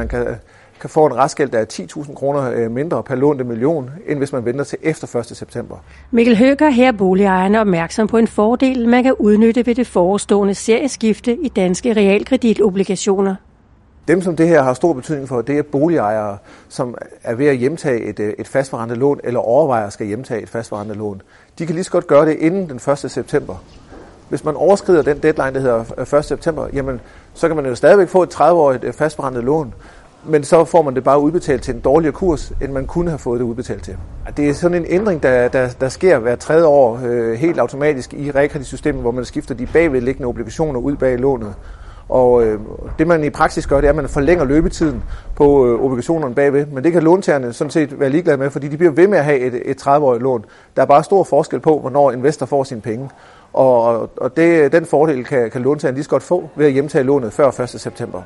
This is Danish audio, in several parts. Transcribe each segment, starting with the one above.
Man kan, kan få en restgæld, der er 10.000 kroner øh, mindre per lånte million, end hvis man venter til efter 1. september. Mikkel Høger her er boligejerne opmærksom på en fordel, man kan udnytte ved det forestående serieskifte i danske realkreditobligationer. Dem, som det her har stor betydning for, det er boligejere, som er ved at hjemtage et, øh, et fastforrentet lån, eller overvejer at skal hjemtage et fastforrentet lån. De kan lige så godt gøre det inden den 1. september. Hvis man overskrider den deadline, der hedder øh, 1. september, jamen, så kan man jo stadigvæk få et 30-årigt øh, fastforrentet lån, men så får man det bare udbetalt til en dårligere kurs, end man kunne have fået det udbetalt til. Det er sådan en ændring, der, der, der sker hver tredje år øh, helt automatisk i realkreditsystemet, hvor man skifter de bagvedliggende obligationer ud bag lånet. Og øh, det man i praksis gør, det er, at man forlænger løbetiden på øh, obligationerne bagved. Men det kan låntagerne sådan set være ligeglade med, fordi de bliver ved med at have et, et 30-årigt lån. Der er bare stor forskel på, hvornår investor får sine penge. Og, og det, den fordel kan, kan låntagerne lige så godt få ved at hjemtage lånet før 1. september.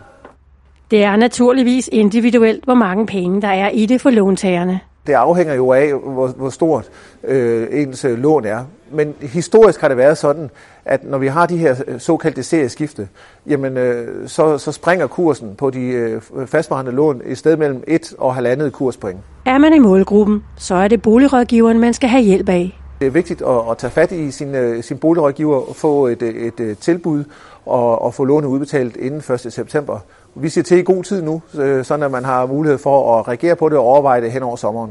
Det er naturligvis individuelt, hvor mange penge der er i det for låntagerne. Det afhænger jo af, hvor, hvor stort øh, ens øh, lån er. Men historisk har det været sådan, at når vi har de her øh, såkaldte serieskifte, jamen øh, så, så springer kursen på de øh, fastforhandlede lån i sted mellem 1 og halvandet kurspoint. Er man i målgruppen, så er det boligrådgiveren, man skal have hjælp af. Det er vigtigt at, at tage fat i sin, øh, sin boligrådgiver og få et, øh, et, et tilbud og, og få lånet udbetalt inden 1. september. Vi siger til i god tid nu, sådan at man har mulighed for at reagere på det og overveje det hen over sommeren.